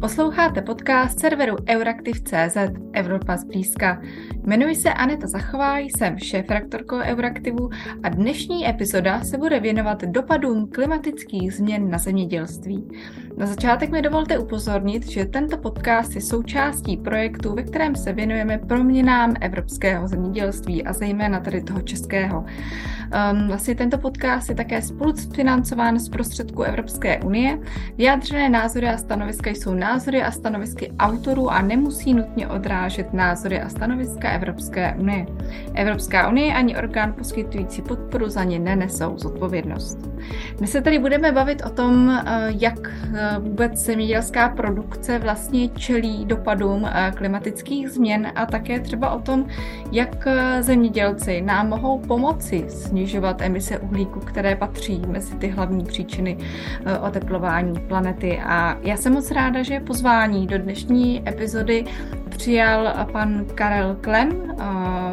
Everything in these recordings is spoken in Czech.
Posloucháte podcast serveru Euraktiv.cz Evropa zblízka. Jmenuji se Aneta Zachová, jsem šéf-rektorkou Euraktivu a dnešní epizoda se bude věnovat dopadům klimatických změn na zemědělství. Na začátek mi dovolte upozornit, že tento podcast je součástí projektu, ve kterém se věnujeme proměnám evropského zemědělství a zejména tedy toho českého. Um, vlastně tento podcast je také spolufinancován z prostředků Evropské unie. Vyjádřené názory a stanoviska jsou názory a stanovisky autorů a nemusí nutně odrážet názory a stanoviska Evropské unie. Evropská unie ani orgán poskytující podporu za ně nenesou zodpovědnost. Dnes se tady budeme bavit o tom, uh, jak uh, vůbec zemědělská produkce vlastně čelí dopadům uh, klimatických změn a také třeba o tom, jak zemědělci nám mohou pomoci snižovat emise uhlíku, které patří mezi ty hlavní příčiny eh, oteplování planety. A já jsem moc ráda, že pozvání do dnešní epizody přijal pan Karel Klem,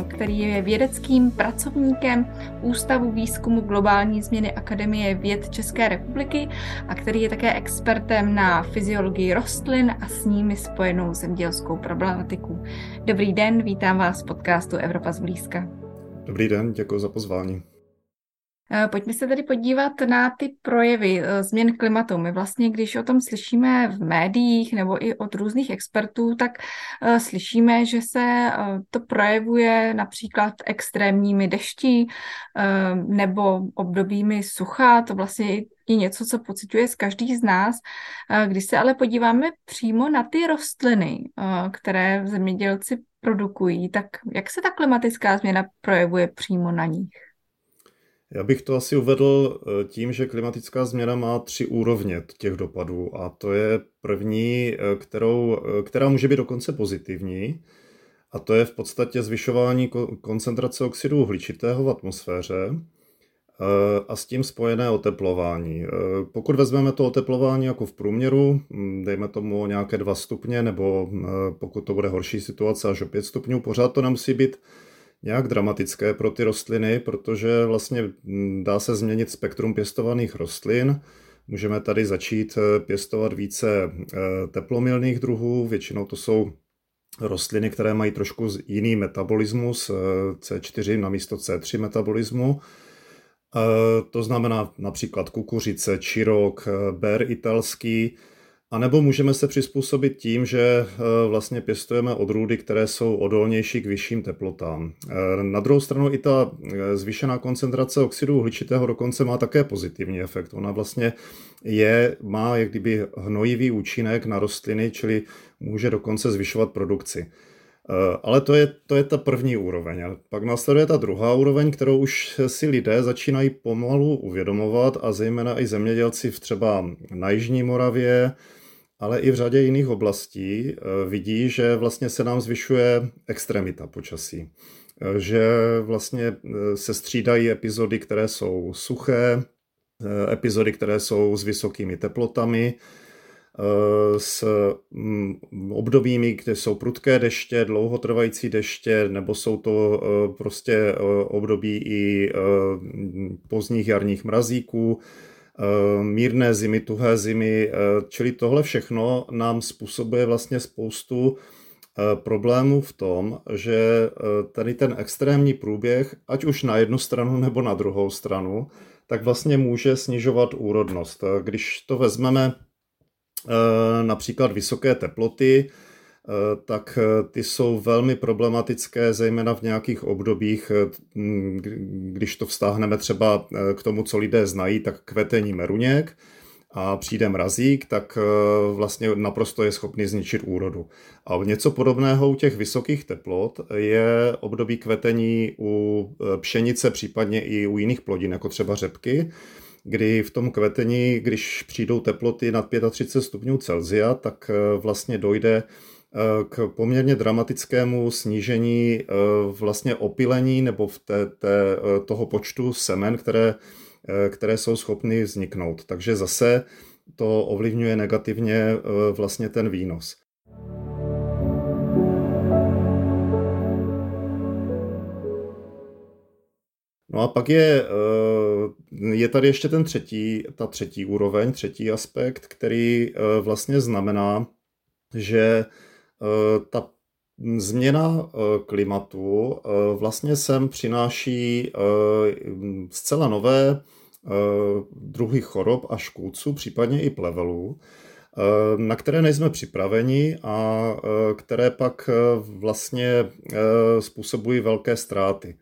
který je vědeckým pracovníkem Ústavu výzkumu globální změny Akademie věd České republiky a který je také expertem na fyziologii rostlin a s nimi spojenou zemědělskou problematiku. Dobrý den, vítám vás v podcastu Evropa zblízka. Dobrý den, děkuji za pozvání. Eh, pojďme se tedy podívat na ty projevy eh, změn klimatu. My vlastně, když o tom slyšíme v médiích nebo i od různých expertů, tak eh, slyšíme, že se to projevuje například extrémními dešti nebo obdobími sucha. To vlastně je něco, co pocituje z každý z nás. Když se ale podíváme přímo na ty rostliny, které zemědělci produkují, tak jak se ta klimatická změna projevuje přímo na nich? Já bych to asi uvedl eh, tím, že klimatická změna má tři úrovně těch dopadů a to je první, eh, kterou, eh, která může být dokonce pozitivní a to je v podstatě zvyšování koncentrace oxidu uhličitého v atmosféře a s tím spojené oteplování. Pokud vezmeme to oteplování jako v průměru, hm, dejme tomu nějaké 2 stupně, nebo pokud to bude horší situace až o 5 stupňů, pořád to nemusí být nějak dramatické pro ty rostliny, protože vlastně mm, dá se změnit spektrum pěstovaných rostlin. Můžeme tady začít eh, pěstovat více eh, teplomilných druhů, většinou to jsou rostliny, které mají trošku jiný metabolismus, eh, C4 na místo C3 metabolismu. To znamená například kukuřice, čirok, ber italský, a nebo můžeme se přizpůsobit tím, že eh, vlastně pěstujeme odrůdy, které jsou odolnější k vyšším teplotám. Eh, na druhou stranu i ta eh, zvýšená koncentrace oxidu uhličitého dokonce má také pozitivní efekt. Ona vlastně je, má jak kdyby hnojivý účinek na rostliny, čili může dokonce zvyšovat produkci. Ale to je, to je ta první úroveň. Pak následuje ta druhá úroveň, kterou už si lidé začínají pomalu uvědomovat a zejména i zemědělci v třeba na Jižní Moravě, ale i v řadě jiných oblastí eh, vidí, že vlastně se nám zvyšuje extremita počasí. Eh, že vlastně eh, se střídají epizody, které jsou suché, epizody, které jsou s vysokými teplotami, s mm, obdobími, kde jsou prudké deště, dlouhotrvající deště, nebo jsou to prostě období i pozdních jarních mrazíků, mírné zimy, tuhé zimy, eh, čili tohle všechno nám způsobuje vlastně spoustu eh, problémů v tom, že tady ten extrémní průběh, ať už na jednu stranu nebo na druhou stranu, tak vlastně může snižovat úrodnost. Když to vezmeme například vysoké teploty, Eh, tak eh, ty jsou velmi problematické, zejména v nějakých obdobích, eh, když to vztáhneme třeba k tomu, co lidé znají, tak kvetení meruněk a přijde mrazík, tak vlastně naprosto je schopný zničit úrodu. A něco podobného u těch vysokých teplot je období kvetení u pšenice, případně i u jiných plodin, jako třeba řepky, kdy v tom kvetení, když přijdou teploty nad 35 stupňů Celsia, tak vlastně dojde k poměrně dramatickému snížení eh, vlastně opilení nebo v té, té, eh, toho počtu semen, které, eh, které jsou schopny vzniknout. Takže zase to ovlivňuje negativně vlastně ten výnos. No a pak je, je tady ještě ten třetí, ta třetí úroveň, třetí aspekt, který vlastně znamená, že ta změna klimatu vlastně sem přináší zcela nové druhy chorob a škůdců, případně i plevelů, na které nejsme připraveni a které pak vlastně způsobují velké ztráty.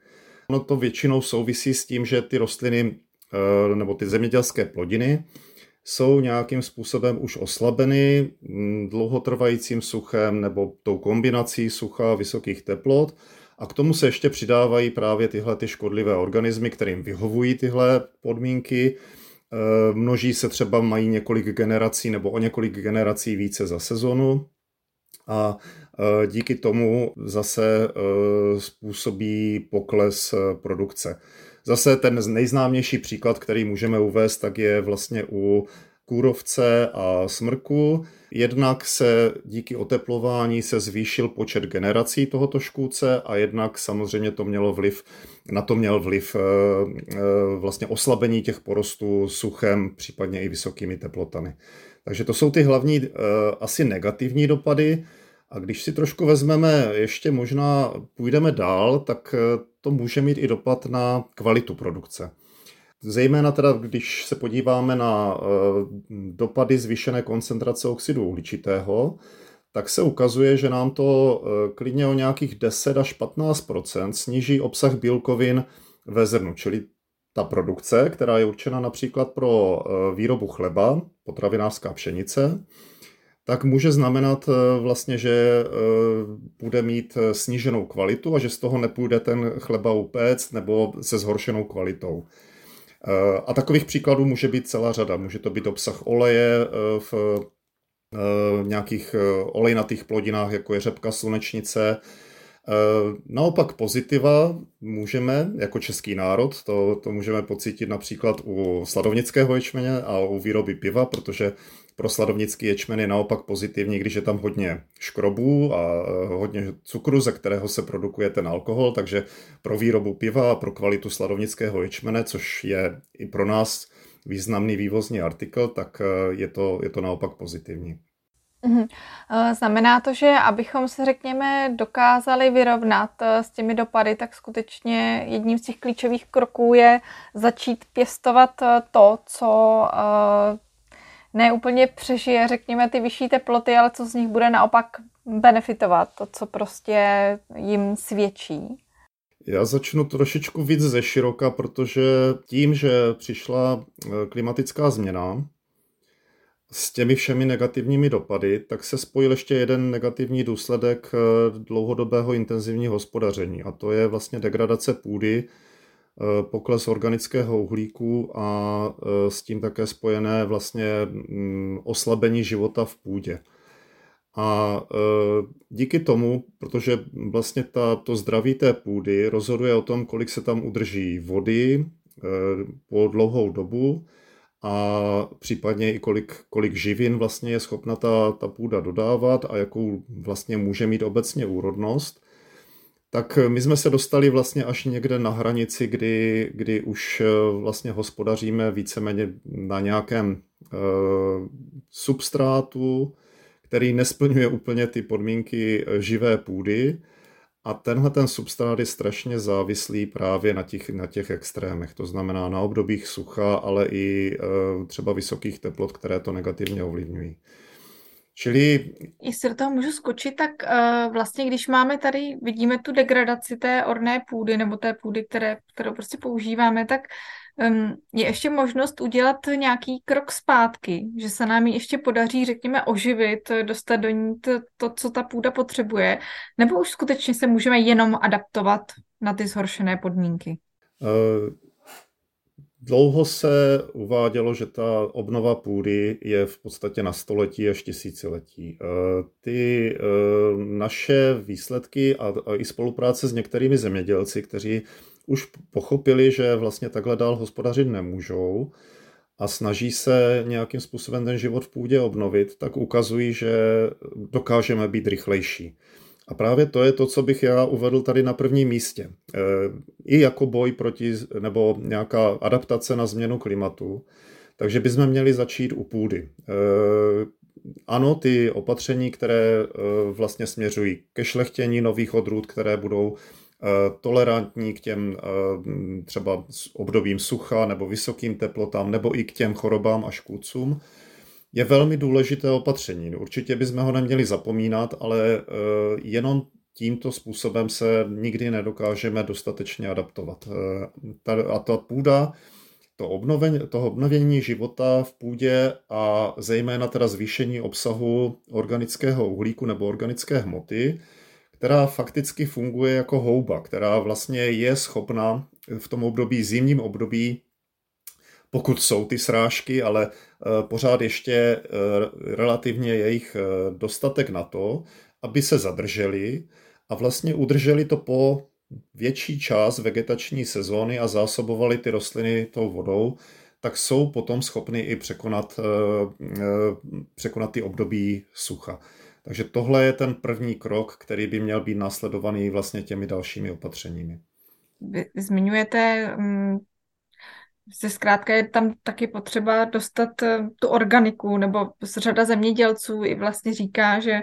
Ono to většinou souvisí s tím, že ty rostliny eh, nebo ty zemědělské plodiny jsou nějakým způsobem už oslabeny mm, dlouhotrvajícím suchem nebo tou kombinací sucha a vysokých teplot. A k tomu se ještě přidávají právě tyhle ty škodlivé organismy, kterým vyhovují tyhle podmínky. Eh, množí se třeba, mají několik generací nebo o několik generací více za sezonu. A Eh, díky tomu zase eh, způsobí pokles produkce. Zase ten nejznámější příklad, který můžeme uvést, tak je vlastně u kůrovce a smrku. Jednak se díky oteplování se zvýšil počet generací tohoto škůdce a jednak samozřejmě to mělo vliv, na to měl vliv vlastně oslabení těch porostů suchem, případně i vysokými teplotami. Takže to jsou ty hlavní asi negativní dopady. A když si trošku vezmeme, ještě možná půjdeme dál, tak eh, to může mít i dopad na kvalitu produkce. Zejména teda, když se podíváme na eh, dopady zvýšené koncentrace oxidu uhličitého, tak se ukazuje, že nám to eh, klidně o nějakých 10 až 15% sníží obsah bílkovin ve zrnu, čili ta produkce, která je určena například pro výrobu chleba, potravinářská pšenice, tak může znamenat eh, vlastně, že eh, bude mít eh, sníženou kvalitu a že z toho nepůjde ten chleba upéct nebo se zhoršenou kvalitou. A takových příkladů může být celá řada. Může to být obsah oleje v nějakých olejnatých plodinách, jako je řepka, slunečnice. Naopak pozitiva můžeme, jako český národ, to, to můžeme pocítit například u sladovnického ječmeně a u výroby piva, protože pro sladovnický ječmen je naopak pozitivní, když je tam hodně škrobů a eh, hodně cukru, ze kterého se produkuje ten alkohol, takže pro výrobu piva a pro kvalitu sladovnického ječmene, což je i pro nás významný vývozní artikl, tak eh, je to, je to naopak pozitivní. Mhm. Eh, znamená to, že abychom se, řekněme, dokázali vyrovnat s těmi dopady, tak skutečně jedním z těch klíčových kroků je začít pěstovat to, co ne úplně přežije, řekněme, ty vyšší teploty, ale co z nich bude naopak benefitovat, to, co prostě jim svědčí. Já začnu trošičku víc ze široka, protože tím, že přišla eh, klimatická změna s těmi všemi negativními dopady, tak se spojil ještě jeden negativní důsledek eh, dlouhodobého intenzivního hospodaření a to je vlastně degradace půdy pokles organického uhlíku a eh, s tím také spojené vlastně mm, oslabení života v půdě. A eh, díky tomu, protože vlastně ta, to zdraví té půdy rozhoduje o tom, kolik se tam udrží vody po dlouhou dobu a případně i kolik, kolik živin vlastně je schopna ta, ta půda dodávat a jakou vlastně může mít obecně úrodnost, tak my jsme se dostali vlastně až někde na hranici, kdy, kdy už eh, vlastně hospodaříme víceméně na nějakém uh, substrátu, který nesplňuje úplně ty podmínky eh, živé půdy. A tenhle ten substrát je strašně závislý právě na těch, na těch extrémech, to znamená na obdobích sucha, ale i uh, třeba vysokých teplot, které to negativně ovlivňují. Čili... Jestli do toho můžu skočit, tak uh, vlastně když máme tady, vidíme tu degradaci té orné půdy nebo té půdy, které, kterou prostě používáme, tak um, je ještě možnost udělat nějaký krok zpátky, že se nám ji ještě podaří, řekněme, oživit, dostat do ní to, to, co ta půda potřebuje, nebo už skutečně se můžeme jenom adaptovat na ty zhoršené podmínky? Uh, Dlouho se uvádělo, že ta obnova půdy je v podstatě na století až tisíciletí. Eh, ty eh, naše výsledky a i spolupráce s některými zemědělci, kteří už pochopili, že vlastně takhle dál hospodařit nemůžou a snaží se nějakým způsobem ten život v půdě obnovit, tak ukazují, že dokážeme být rychlejší. A právě to je to, co bych já uvedl tady na prvním místě. E, I jako boj proti, nebo nějaká adaptace na změnu klimatu. Takže bychom měli začít u půdy. E, ano, ty opatření, které vlastně směřují ke šlechtění nových odrůd, které budou tolerantní k těm třeba obdobím sucha nebo vysokým teplotám nebo i k těm chorobám a škůdcům, je velmi důležité opatření. Určitě bychom ho neměli zapomínat, ale jenom tímto způsobem se nikdy nedokážeme dostatečně adaptovat. A ta půda to obnovení, toho obnovění života v půdě a zejména teda zvýšení obsahu organického uhlíku nebo organické hmoty, která fakticky funguje jako houba, která vlastně je schopna v tom období, zimním období, pokud jsou ty srážky, ale eh, pořád ještě eh, relativně jejich eh, dostatek na to, aby se zadrželi a vlastně udrželi to po větší část vegetační sezóny a zásobovali ty rostliny tou vodou, tak jsou potom schopny i překonat, překonat ty období sucha. Takže tohle je ten první krok, který by měl být následovaný vlastně těmi dalšími opatřeními. Vy zmiňujete, mm, zkrátka je tam taky potřeba dostat eh, tu organiku, nebo řada zemědělců i vlastně říká, že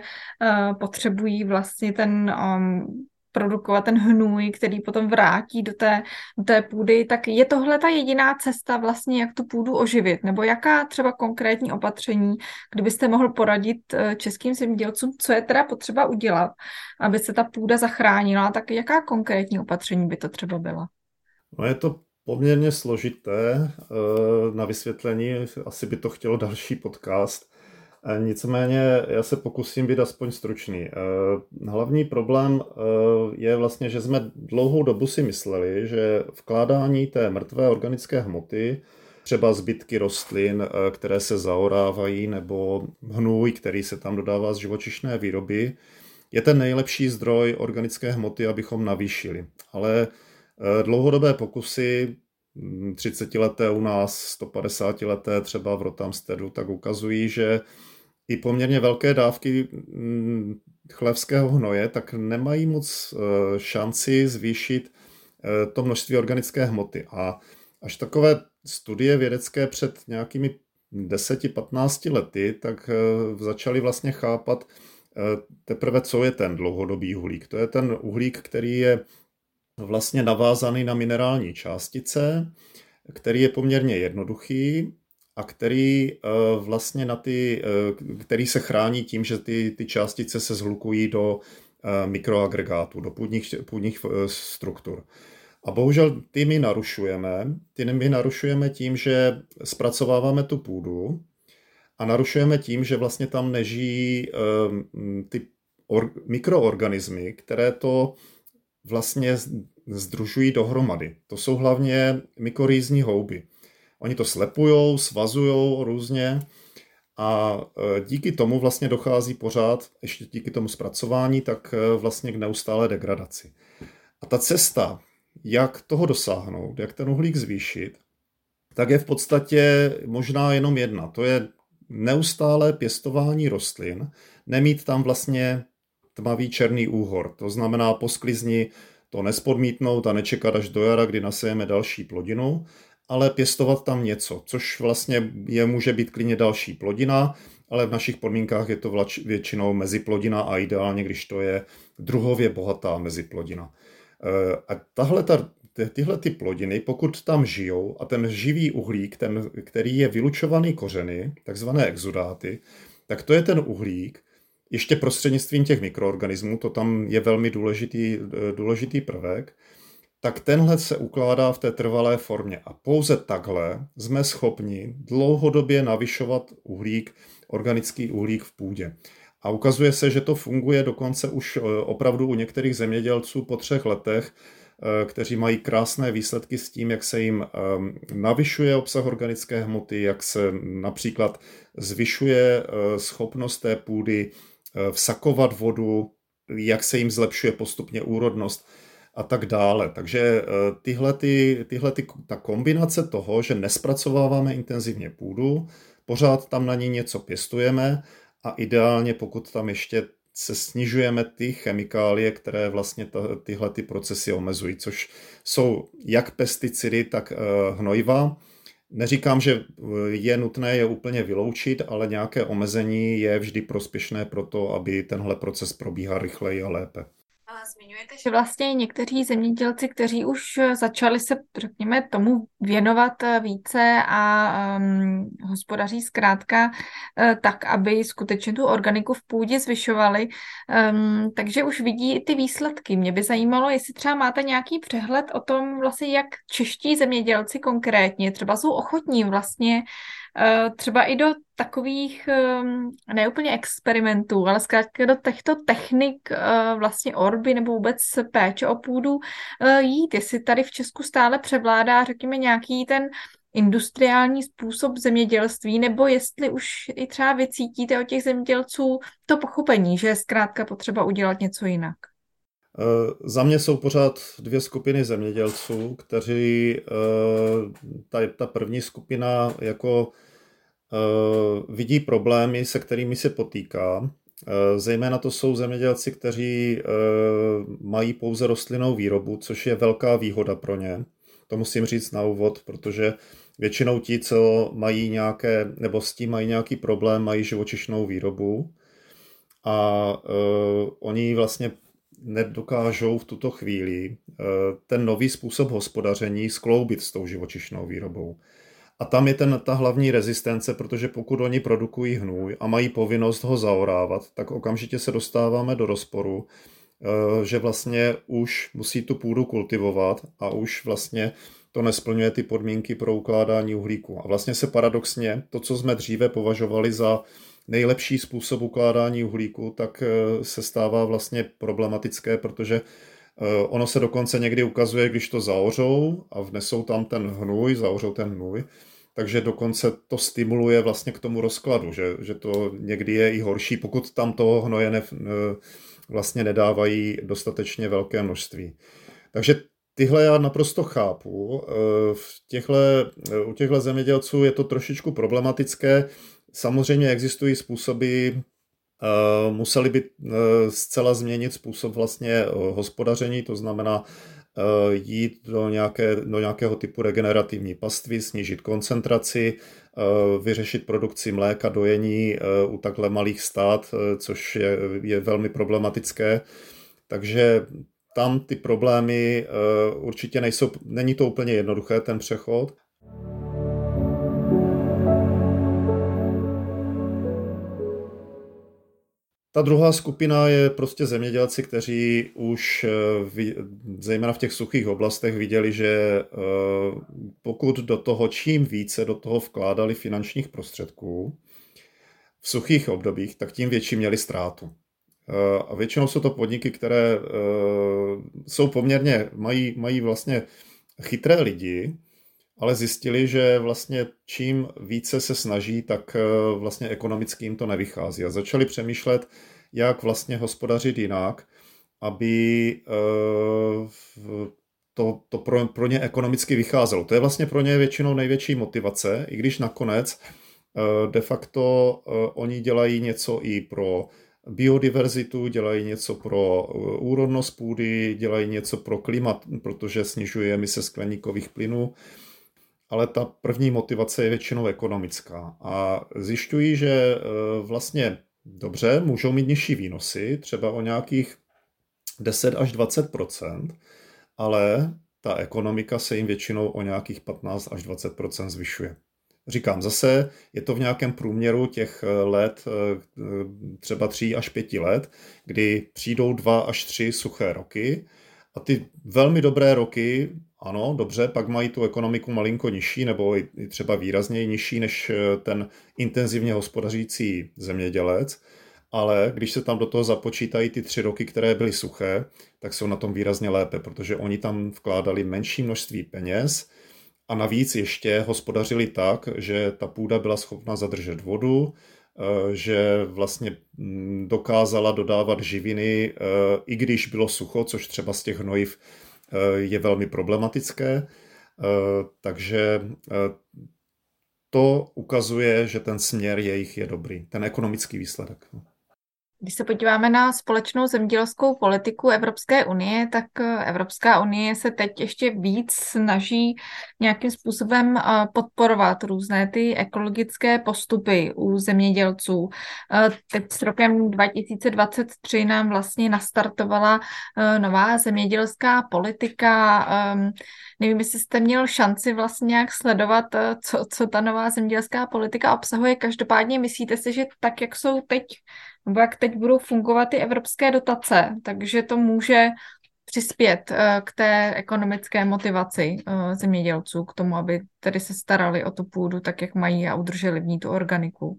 potřebují vlastně ten um, produkovat ten hnůj, který potom vrátí do té, do té půdy, tak je tohle ta jediná cesta vlastně, jak tu půdu oživit? Nebo jaká třeba konkrétní opatření, kdybyste mohl poradit eh, českým zemědělcům, co je teda potřeba udělat, aby se ta půda zachránila, tak jaká konkrétní opatření by to třeba byla? No je to poměrně složité eh, na vysvětlení, asi by to chtělo další podcast. Nicméně já se pokusím být aspoň stručný. Eh, hlavní problém eh, je vlastně, že jsme dlouhou dobu si mysleli, že vkládání té mrtvé organické hmoty, třeba zbytky rostlin, eh, které se zaorávají, nebo hnůj, který se tam dodává z živočišné výroby, je ten nejlepší zdroj organické hmoty, abychom navýšili. Ale dlouhodobé pokusy 30 hm, leté u nás, 150 leté třeba v Rotamstedu, tak ukazují, že i poměrně velké dávky mm, chlevského hnoje, tak nemají moc eh, šanci zvýšit eh, to množství organické hmoty. A až takové studie vědecké před nějakými 10-15 lety, tak eh, začali vlastně chápat teprve, co je ten dlouhodobý uhlík. To je ten uhlík, který je vlastně navázaný na minerální částice, který je poměrně jednoduchý a který eh, vlastně na ty, eh, který se chrání tím, že ty, ty částice se zhlukují do eh, mikroagregátů, do půdních, půdních struktur. A bohužel ty my narušujeme. Ty my narušujeme tím, že zpracováváme tu půdu a narušujeme tím, že vlastně tam nežijí ty or, mikroorganismy, které to vlastně združují dohromady. To jsou hlavně mykorýzní houby. Oni to slepujou, svazujou různě a e, díky tomu vlastně dochází pořád, ještě díky tomu zpracování, tak e, vlastně k neustále degradaci. A ta cesta, jak toho dosáhnout, jak ten uhlík zvýšit, tak je v podstatě možná jenom jedna. To je neustále pěstování rostlin, nemít tam vlastně tmavý černý úhor. To znamená po sklizni to nespodmítnout a nečekat až do jara, kdy nasejeme další plodinu, ale pěstovat tam něco, což vlastně je, může být klidně další plodina, ale v našich podmínkách je to vlač, většinou meziplodina a ideálně, když to je druhově bohatá meziplodina. E, a tahle ta, tyhle ty plodiny, pokud tam žijou a ten živý uhlík, ten, který je vylučovaný kořeny, takzvané exudáty, tak to je ten uhlík, ještě prostřednictvím těch mikroorganismů, to tam je velmi důležitý, důležitý prvek, tak tenhle se ukládá v té trvalé formě. A pouze takhle jsme schopni dlouhodobě navyšovat uhlík, organický uhlík v půdě. A ukazuje se, že to funguje dokonce už e, opravdu u některých zemědělců po třech letech, e, kteří mají krásné výsledky s tím, jak se jim navyšuje obsah organické hmoty, jak se například zvyšuje schopnost té půdy vsakovat vodu, jak se jim zlepšuje postupně úrodnost a tak dále. Takže eh, tyhle, ty, tyhle ty, ta kombinace toho, že nespracováváme intenzivně půdu, pořád tam na ní něco pěstujeme a ideálně, pokud tam ještě se snižujeme ty chemikálie, které vlastně ta, tyhle ty procesy omezují, což jsou jak pesticidy, tak uh, hnojiva. Neříkám, že je nutné je úplně vyloučit, ale nějaké omezení je vždy prospěšné pro to, aby tenhle proces probíhal rychleji a lépe. Zmiňujete, že vlastně někteří zemědělci, kteří už začali se, řekněme, tomu věnovat více a um, hospodaří zkrátka uh, tak, aby skutečně tu organiku v půdě zvyšovali, um, takže už vidí ty výsledky. Mě by zajímalo, jestli třeba máte nějaký přehled o tom, vlastně jak čeští zemědělci konkrétně třeba jsou ochotní vlastně Eh, třeba i do takových ehm, neúplně experimentů, ale zkrátka do těchto technik eh, vlastně orby nebo vůbec péče o půdu eh, jít. Jestli tady v Česku stále převládá, řekněme, nějaký ten industriální způsob zemědělství, nebo jestli už i třeba vycítíte od těch zemědělců to pochopení, že je zkrátka potřeba udělat něco jinak. Za mě jsou pořád dvě skupiny zemědělců, kteří ta, ta první skupina jako vidí problémy, se kterými se potýká. Zejména to jsou zemědělci, kteří mají pouze rostlinnou výrobu, což je velká výhoda pro ně. To musím říct na úvod, protože většinou ti, co mají nějaké, nebo s tím mají nějaký problém, mají živočišnou výrobu a uh, oni vlastně nedokážou v tuto chvíli uh, ten nový způsob hospodaření skloubit s tou živočišnou výrobou. A tam je ten, ta hlavní rezistence, protože pokud oni produkují hnůj a mají povinnost ho zaorávat, tak okamžitě se dostáváme do rozporu, uh, že vlastně už musí tu půdu kultivovat a už vlastně to nesplňuje ty podmínky pro ukládání uhlíku. A vlastně se paradoxně to, co jsme dříve považovali za nejlepší způsob ukládání uhlíku, tak eh, se stává vlastně problematické, protože eh, ono se dokonce někdy ukazuje, když to zaořou a vnesou tam ten hnůj, zaořou ten hnůj, takže dokonce to stimuluje vlastně k tomu rozkladu, že, že to někdy je i horší, pokud tam toho hnoje ne, eh, vlastně nedávají dostatečně velké množství. Takže Tyhle já naprosto chápu. V těchhle, u těchto zemědělců je to trošičku problematické, Samozřejmě existují způsoby, eh, museli by eh, zcela změnit způsob vlastně eh, hospodaření, to znamená jít do, nějaké, do nějakého typu regenerativní pastvy, snížit koncentraci, vyřešit produkci mléka, dojení u takhle malých stát, což je, je velmi problematické. Takže tam ty problémy určitě nejsou, není to úplně jednoduché ten přechod, Ta druhá skupina je prostě zemědělci, kteří už eh, zejména v těch suchých oblastech viděli, že eh, pokud do toho čím více do toho vkládali finančních prostředků v suchých obdobích, tak tím větší měli ztrátu. Eh, a většinou jsou to podniky, které jsou poměrně, mají, mají vlastně chytré lidi, ale zjistili, že vlastně čím více se snaží, tak eh, vlastně ekonomicky jim to nevychází. A začali přemýšlet, jak vlastně hospodařit jinak, aby eh, to, to pro, pro ně ekonomicky vycházelo. To je vlastně pro ně většinou největší motivace, i když nakonec eh, de facto oni dělají něco i pro biodiverzitu, dělají něco pro úrodnost půdy, dělají něco pro klimat, protože snižuje emise skleníkových plynů ale ta první motivace je většinou ekonomická. A zjišťují, že e, vlastně dobře, můžou mít nižší výnosy, třeba o nějakých 10 až 20% ale ta ekonomika se jim většinou o nějakých 15 až 20 zvyšuje. Říkám zase, je to v nějakém průměru těch let, e, třeba 3 až 5 let, kdy přijdou 2 až 3 suché roky a ty velmi dobré roky ano, dobře, pak mají tu ekonomiku malinko nižší nebo i třeba výrazně nižší než eh, ten intenzivně hospodařící zemědělec, ale když se tam do toho započítají ty tři roky, které byly suché, tak jsou na tom výrazně lépe, protože oni tam vkládali menší množství peněz a navíc ještě hospodařili tak, že ta půda byla schopna zadržet vodu, eh, že vlastně mm, dokázala dodávat živiny, eh, i když bylo sucho, což třeba z těch hnojiv je velmi problematické, eh, takže eh, to ukazuje, že ten směr jejich je dobrý, ten ekonomický výsledek. Když se podíváme na společnou zemědělskou politiku Evropské unie, tak eh, Evropská unie se teď ještě víc snaží nějakým způsobem eh, podporovat různé ty ekologické postupy u zemědělců. Eh, teď s rokem 2023 nám vlastně nastartovala nová zemědělská politika. Ehm, nevím, jestli jste měl šanci vlastně nějak sledovat, co, co ta nová zemědělská politika obsahuje. Každopádně myslíte si, že tak, jak jsou teď nebo jak teď budou fungovat ty evropské dotace, takže to může přispět eh, k té ekonomické motivaci eh, zemědělců, k tomu, aby tedy se starali o tu půdu tak, jak mají a udrželi v ní tu organiku.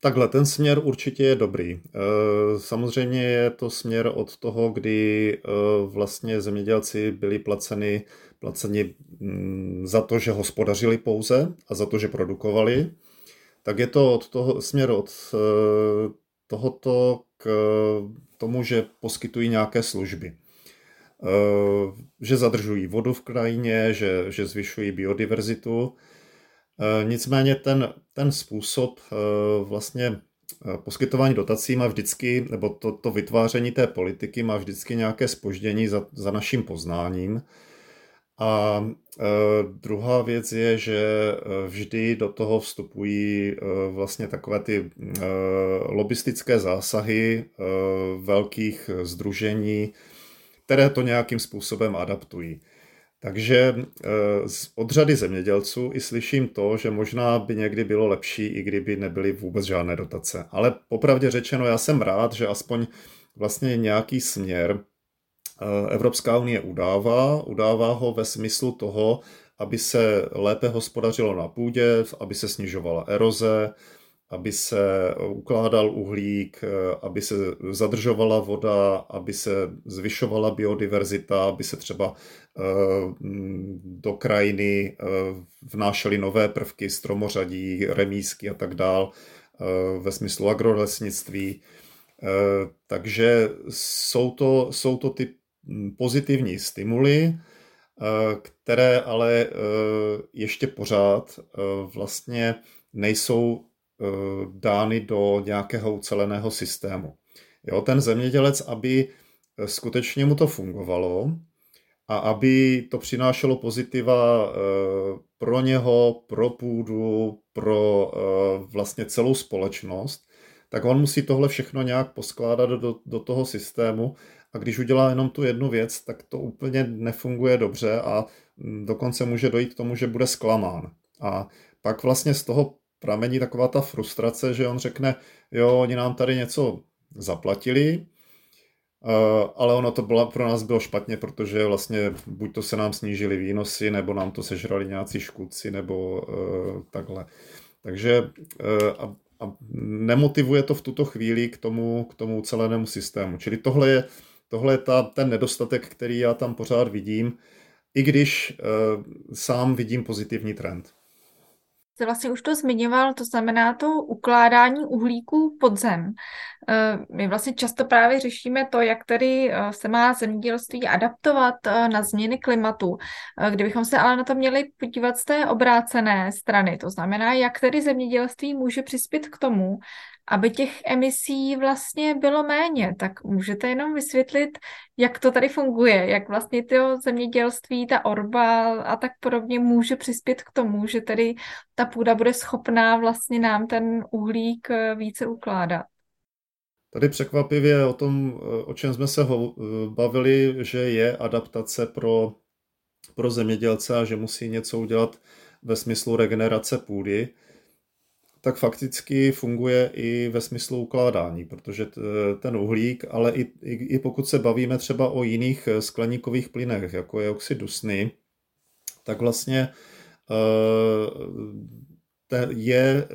Takhle, ten směr určitě je dobrý. Eh, samozřejmě je to směr od toho, kdy vlastně zemědělci byli placeni, placeni mm, za to, že hospodařili pouze a za to, že produkovali tak je to od toho, směr od tohoto k tomu, že poskytují nějaké služby. Eh, že zadržují vodu v krajině, že, že zvyšují biodiverzitu. Eh, nicméně ten, ten způsob vlastně poskytování dotací má vždycky, nebo to, to vytváření té politiky má vždycky nějaké spoždění za, za naším poznáním. A e, druhá věc je, že e, vždy do toho vstupují e, vlastně takové ty lobistické zásahy velkých združení, které to nějakým způsobem adaptují. Takže od řady zemědělců i slyším to, že možná by někdy bylo lepší, i kdyby nebyly vůbec žádné dotace. Ale popravdě řečeno, já jsem rád, že aspoň vlastně nějaký směr Evropská unie udává. Udává ho ve smyslu toho, aby se lépe hospodařilo na půdě, aby se snižovala eroze, aby se ukládal uhlík, eh, aby se zadržovala voda, aby se zvyšovala biodiverzita, aby se třeba eh, do krajiny vnášely nové prvky, stromořadí, remísky a tak dál ve smyslu agrolesnictví. Takže jsou to, jsou to ty pozitivní stimuly, eh, které ale eh, ještě pořád eh, vlastně nejsou dány do nějakého uceleného systému. Jo, ten zemědělec, aby skutečně mu to fungovalo a aby to přinášelo pozitiva pro něho, pro půdu, pro vlastně celou společnost, tak on musí tohle všechno nějak poskládat do, do toho systému a když udělá jenom tu jednu věc, tak to úplně nefunguje dobře a mm, dokonce může dojít k tomu, že bude zklamán. A pak vlastně z toho pramení taková ta frustrace, že on řekne, jo, oni nám tady něco zaplatili, eh, ale ono to bylo, pro nás bylo špatně, protože vlastně buď to se nám snížily výnosy, nebo nám to sežrali nějací škůdci, nebo uh, takhle. Takže uh, a, a nemotivuje to v tuto chvíli k tomu, k tomu celému systému. Čili tohle je tohle je ta, ten nedostatek, který já tam pořád vidím, i když uh, sám vidím pozitivní trend. Jste vlastně už to zmiňoval, to znamená to ukládání uhlíku pod zem. Eh, my vlastně často právě řešíme to, jak tedy eh, se má zemědělství adaptovat na změny klimatu. Kdybychom se ale na to měli podívat z té obrácené strany, to znamená, jak tedy zemědělství může přispět k tomu, aby těch emisí vlastně bylo méně. Tak můžete jenom vysvětlit, jak to tady funguje, jak vlastně to zemědělství, ta orba a tak podobně může přispět k tomu, že tedy ta půda bude schopná vlastně nám ten uhlík eh, více ukládat. Tady překvapivě o tom, o čem jsme se eh, bavili, že je adaptace pro, pro zemědělce a že musí něco udělat ve smyslu regenerace půdy tak fakticky funguje i ve smyslu ukládání, protože ten uhlík, ale i, i, i pokud se bavíme třeba o jiných eh, skleníkových plynech, jako je oxid dusný, tak vlastně eh, je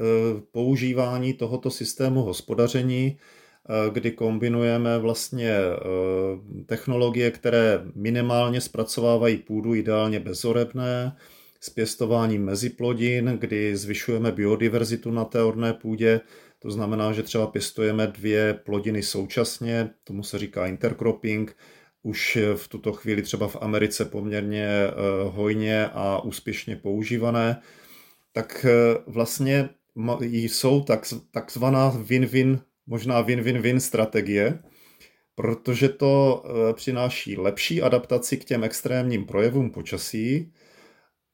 používání tohoto systému hospodaření, kdy kombinujeme vlastně technologie, které minimálně zpracovávají půdu, ideálně bezorebné, s pěstováním meziplodin, kdy zvyšujeme biodiverzitu na té orné půdě. To znamená, že třeba pěstujeme dvě plodiny současně, tomu se říká intercropping, už v tuto chvíli třeba v Americe poměrně eh, hojně a úspěšně používané, tak eh, vlastně jsou takzvaná win-win možná win-win-win strategie, protože to eh, přináší lepší adaptaci k těm extrémním projevům počasí,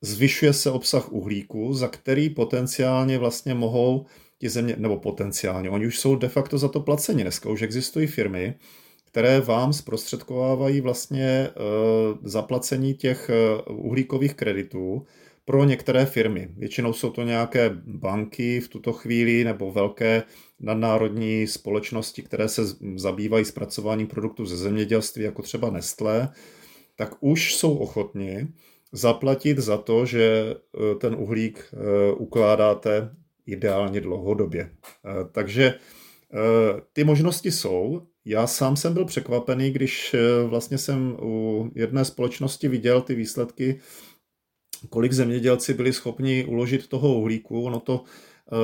zvyšuje se obsah uhlíku, za který potenciálně vlastně mohou ti země, nebo potenciálně, oni už jsou de facto za to placeni. Dneska už existují firmy, které vám zprostředkovávají vlastně uh, zaplacení těch uh, uhlíkových kreditů pro některé firmy. Většinou jsou to nějaké banky v tuto chvíli nebo velké nadnárodní společnosti, které se zabývají zpracováním produktů ze zemědělství, jako třeba Nestlé, tak už jsou ochotni zaplatit za to, že eh, ten uhlík ukládáte ideálně dlouhodobě. Takže ty možnosti jsou já sám jsem byl překvapený, když vlastně jsem u jedné společnosti viděl ty výsledky, kolik zemědělci byli schopni uložit toho uhlíku. Ono to e,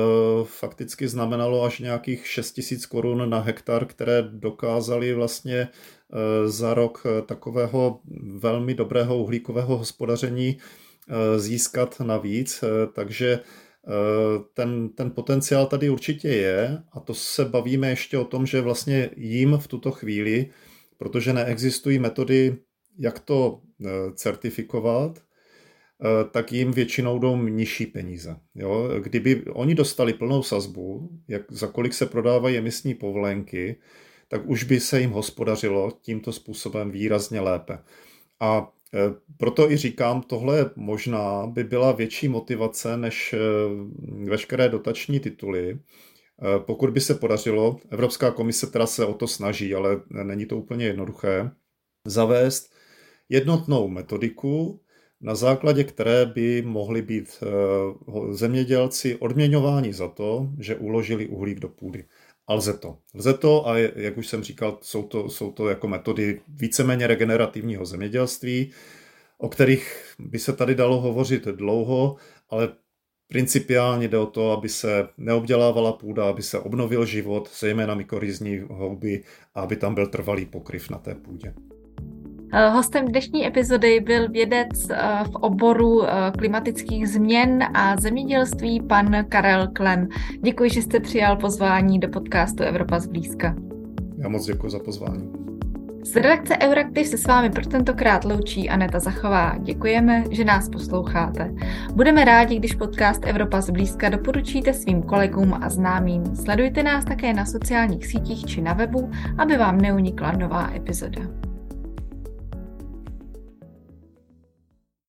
fakticky znamenalo až nějakých 6 tisíc korun na hektar, které dokázali vlastně e, za rok takového velmi dobrého uhlíkového hospodaření získat navíc. Takže Eh, ten, ten potenciál tady určitě je a to se bavíme ještě o tom, že vlastně jim v tuto chvíli, protože neexistují metody, jak to eh, certifikovat, eh, tak jim většinou jdou nižší peníze. Jo? Kdyby oni dostali plnou sazbu, jak, za kolik se prodávají emisní povolenky, tak už by se jim hospodařilo tímto způsobem výrazně lépe. A Eh, proto i říkám, tohle možná by byla větší motivace než eh, veškeré dotační tituly. Eh, pokud by se podařilo, Evropská komise teda se o to snaží, ale není to úplně jednoduché, zavést jednotnou metodiku, na základě které by mohli být zemědělci odměňováni za to, že uložili uhlík do půdy. A lze to. Lze to a jak už jsem říkal, jsou to, jsou to jako metody víceméně regenerativního zemědělství, o kterých by se tady dalo hovořit dlouho, ale principiálně jde o to, aby se neobdělávala půda, aby se obnovil život, zejména mykorizní houby a aby tam byl trvalý pokryv na té půdě. Eh, hostem dnešní epizody byl vědec eh, v oboru eh, klimatických změn a zemědělství pan Karel Klem. Děkuji, že jste přijal pozvání do podcastu Evropa zblízka. Já moc děkuji za pozvání. Z redakce Euraktiv se s vámi pro tentokrát loučí Aneta Zachová. Děkujeme, že nás posloucháte. Budeme rádi, když podcast Evropa zblízka doporučíte svým kolegům a známým. Sledujte nás také na sociálních sítích či na webu, aby vám neunikla nová epizoda.